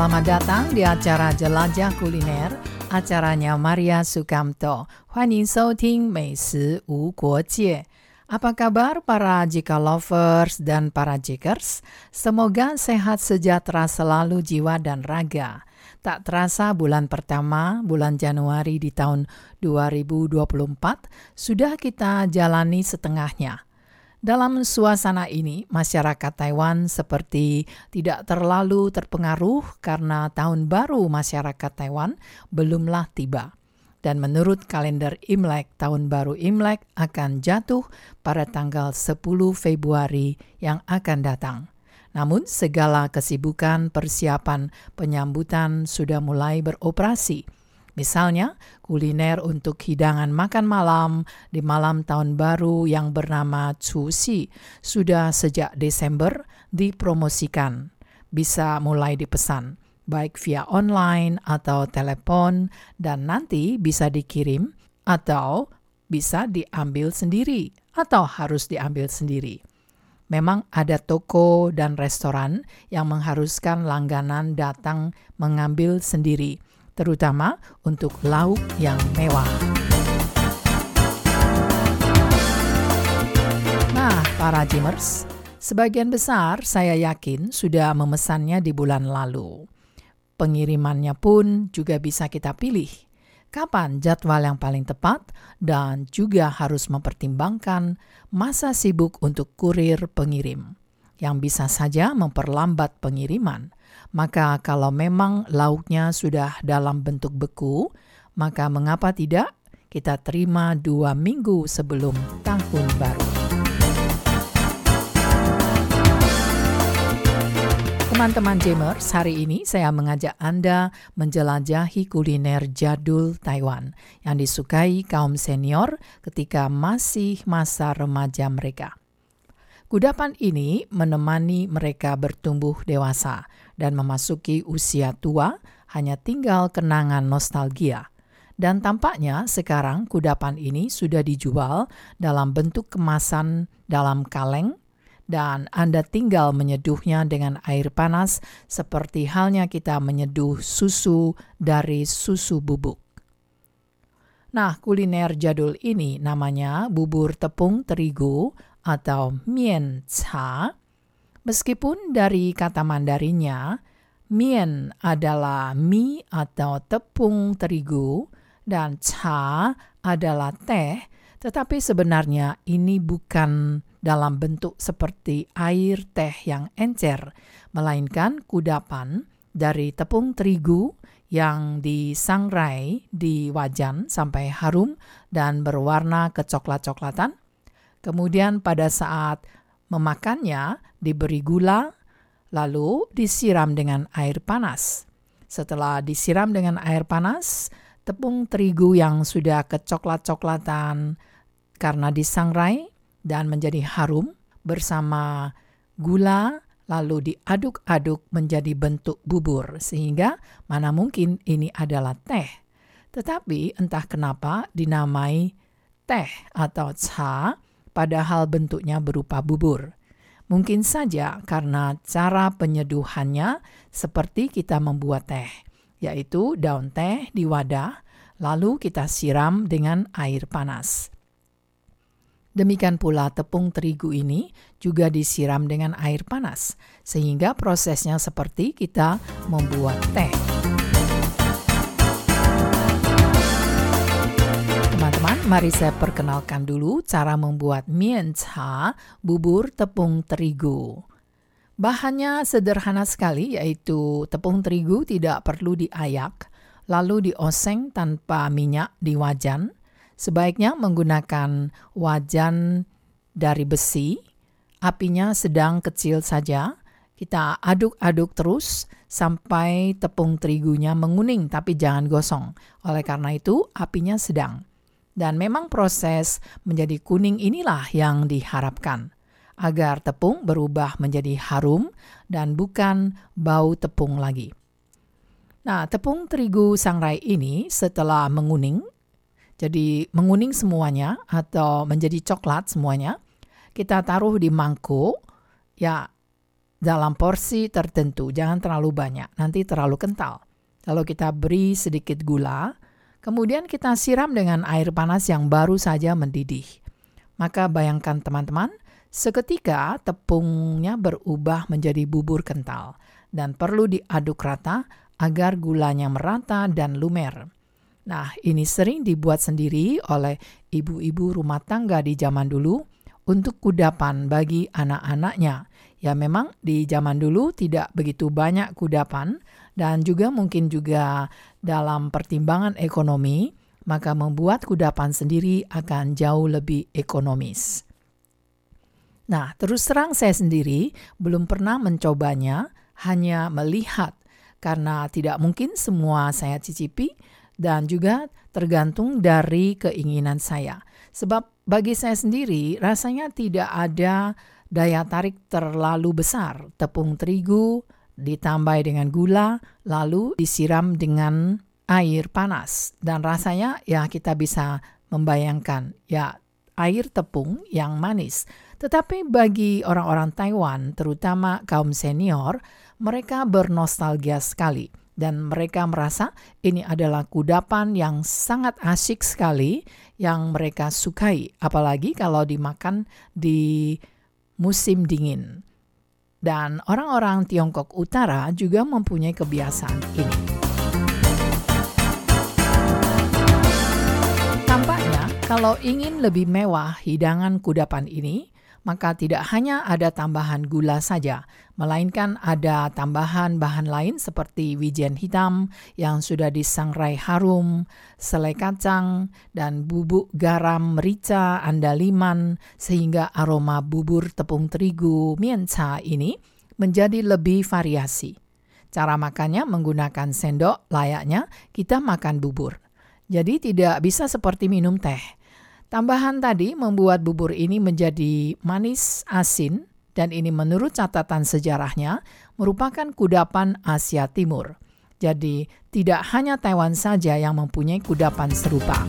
Selamat datang di acara Jelajah Kuliner, acaranya Maria Sukamto. 欢迎收听美食无国界。Apa kabar para Jika lovers dan para Jikers? Semoga sehat sejahtera selalu jiwa dan raga. Tak terasa bulan pertama, bulan Januari di tahun 2024, sudah kita jalani setengahnya. Dalam suasana ini, masyarakat Taiwan seperti tidak terlalu terpengaruh karena tahun baru masyarakat Taiwan belumlah tiba. Dan menurut kalender Imlek, tahun baru Imlek akan jatuh pada tanggal 10 Februari yang akan datang. Namun segala kesibukan persiapan penyambutan sudah mulai beroperasi Misalnya, kuliner untuk hidangan makan malam di malam tahun baru yang bernama Cusi sudah sejak Desember dipromosikan. Bisa mulai dipesan, baik via online atau telepon, dan nanti bisa dikirim atau bisa diambil sendiri atau harus diambil sendiri. Memang ada toko dan restoran yang mengharuskan langganan datang mengambil sendiri – terutama untuk lauk yang mewah. Nah, para Jimers, sebagian besar saya yakin sudah memesannya di bulan lalu. Pengirimannya pun juga bisa kita pilih. Kapan jadwal yang paling tepat dan juga harus mempertimbangkan masa sibuk untuk kurir pengirim yang bisa saja memperlambat pengiriman maka kalau memang lauknya sudah dalam bentuk beku, maka mengapa tidak kita terima dua minggu sebelum tahun baru. Teman-teman Jamers, hari ini saya mengajak Anda menjelajahi kuliner jadul Taiwan yang disukai kaum senior ketika masih masa remaja mereka. Kudapan ini menemani mereka bertumbuh dewasa dan memasuki usia tua, hanya tinggal kenangan nostalgia. Dan tampaknya sekarang kudapan ini sudah dijual dalam bentuk kemasan dalam kaleng dan Anda tinggal menyeduhnya dengan air panas seperti halnya kita menyeduh susu dari susu bubuk. Nah, kuliner jadul ini namanya bubur tepung terigu atau mian cha. Meskipun dari kata Mandarinnya, mian adalah mie atau tepung terigu dan cha adalah teh, tetapi sebenarnya ini bukan dalam bentuk seperti air teh yang encer, melainkan kudapan dari tepung terigu yang disangrai di wajan sampai harum dan berwarna kecoklat-coklatan Kemudian pada saat memakannya diberi gula, lalu disiram dengan air panas. Setelah disiram dengan air panas, tepung terigu yang sudah kecoklat-coklatan karena disangrai dan menjadi harum bersama gula lalu diaduk-aduk menjadi bentuk bubur sehingga mana mungkin ini adalah teh. Tetapi entah kenapa dinamai teh atau cha padahal bentuknya berupa bubur. Mungkin saja karena cara penyeduhannya seperti kita membuat teh, yaitu daun teh di wadah, lalu kita siram dengan air panas. Demikian pula tepung terigu ini juga disiram dengan air panas, sehingga prosesnya seperti kita membuat teh. Mari saya perkenalkan dulu cara membuat mian cha, bubur tepung terigu. Bahannya sederhana sekali yaitu tepung terigu tidak perlu diayak, lalu dioseng tanpa minyak di wajan. Sebaiknya menggunakan wajan dari besi, apinya sedang kecil saja. Kita aduk-aduk terus sampai tepung terigunya menguning tapi jangan gosong. Oleh karena itu apinya sedang. Dan memang proses menjadi kuning inilah yang diharapkan agar tepung berubah menjadi harum dan bukan bau tepung lagi. Nah, tepung terigu sangrai ini setelah menguning, jadi menguning semuanya atau menjadi coklat semuanya, kita taruh di mangkuk. Ya, dalam porsi tertentu, jangan terlalu banyak, nanti terlalu kental. Lalu kita beri sedikit gula, kemudian kita siram dengan air panas yang baru saja mendidih. Maka bayangkan teman-teman, seketika tepungnya berubah menjadi bubur kental dan perlu diaduk rata agar gulanya merata dan lumer. Nah, ini sering dibuat sendiri oleh ibu-ibu rumah tangga di zaman dulu untuk kudapan bagi anak-anaknya Ya memang di zaman dulu tidak begitu banyak kudapan dan juga mungkin juga dalam pertimbangan ekonomi, maka membuat kudapan sendiri akan jauh lebih ekonomis. Nah, terus terang saya sendiri belum pernah mencobanya, hanya melihat karena tidak mungkin semua saya cicipi dan juga tergantung dari keinginan saya. Sebab bagi saya sendiri rasanya tidak ada daya tarik terlalu besar. Tepung terigu ditambah dengan gula, lalu disiram dengan air panas. Dan rasanya ya kita bisa membayangkan ya air tepung yang manis. Tetapi bagi orang-orang Taiwan, terutama kaum senior, mereka bernostalgia sekali dan mereka merasa ini adalah kudapan yang sangat asyik sekali yang mereka sukai apalagi kalau dimakan di musim dingin. Dan orang-orang Tiongkok Utara juga mempunyai kebiasaan ini. Tampaknya, kalau ingin lebih mewah hidangan kudapan ini, maka tidak hanya ada tambahan gula saja, melainkan ada tambahan bahan lain seperti wijen hitam yang sudah disangrai harum, selai kacang, dan bubuk garam merica andaliman sehingga aroma bubur tepung terigu mienca ini menjadi lebih variasi. Cara makannya menggunakan sendok layaknya kita makan bubur. Jadi tidak bisa seperti minum teh Tambahan tadi membuat bubur ini menjadi manis asin dan ini menurut catatan sejarahnya merupakan kudapan Asia Timur. Jadi tidak hanya Taiwan saja yang mempunyai kudapan serupa.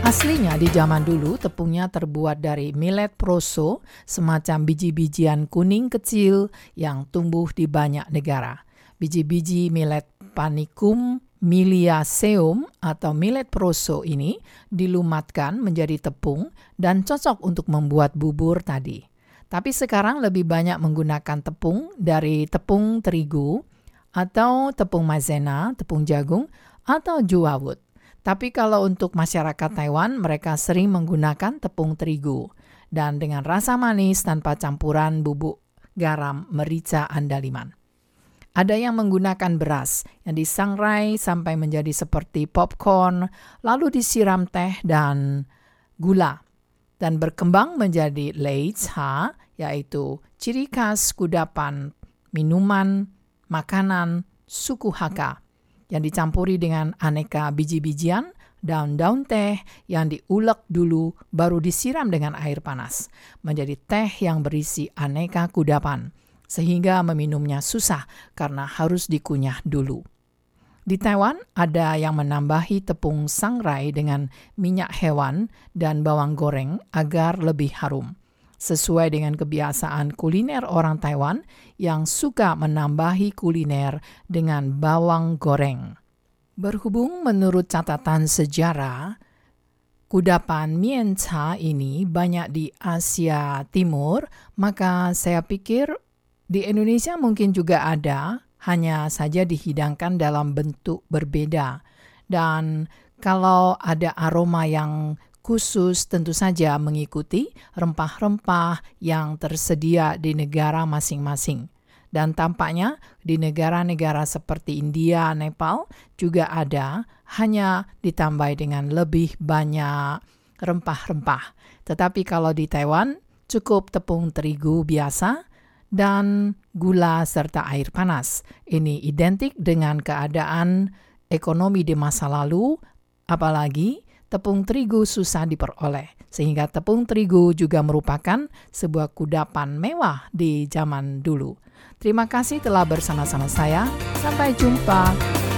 Aslinya di zaman dulu tepungnya terbuat dari millet proso, semacam biji-bijian kuning kecil yang tumbuh di banyak negara. Biji-biji millet panicum Miliaceum atau millet proso ini dilumatkan menjadi tepung dan cocok untuk membuat bubur tadi. Tapi sekarang lebih banyak menggunakan tepung dari tepung terigu atau tepung maizena, tepung jagung, atau juawut. Tapi kalau untuk masyarakat Taiwan, mereka sering menggunakan tepung terigu dan dengan rasa manis tanpa campuran bubuk garam merica andaliman. Ada yang menggunakan beras yang disangrai sampai menjadi seperti popcorn, lalu disiram teh dan gula, dan berkembang menjadi lei cha, yaitu ciri khas kudapan minuman, makanan, suku Hakka, yang dicampuri dengan aneka biji-bijian, daun-daun teh yang diulek dulu baru disiram dengan air panas, menjadi teh yang berisi aneka kudapan sehingga meminumnya susah karena harus dikunyah dulu. Di Taiwan, ada yang menambahi tepung sangrai dengan minyak hewan dan bawang goreng agar lebih harum. Sesuai dengan kebiasaan kuliner orang Taiwan yang suka menambahi kuliner dengan bawang goreng. Berhubung menurut catatan sejarah, kudapan mien cha ini banyak di Asia Timur, maka saya pikir di Indonesia mungkin juga ada, hanya saja dihidangkan dalam bentuk berbeda. Dan kalau ada aroma yang khusus tentu saja mengikuti rempah-rempah yang tersedia di negara masing-masing. Dan tampaknya di negara-negara seperti India, Nepal juga ada, hanya ditambah dengan lebih banyak rempah-rempah. Tetapi kalau di Taiwan cukup tepung terigu biasa dan gula serta air panas. Ini identik dengan keadaan ekonomi di masa lalu, apalagi tepung terigu susah diperoleh, sehingga tepung terigu juga merupakan sebuah kudapan mewah di zaman dulu. Terima kasih telah bersama-sama saya. Sampai jumpa.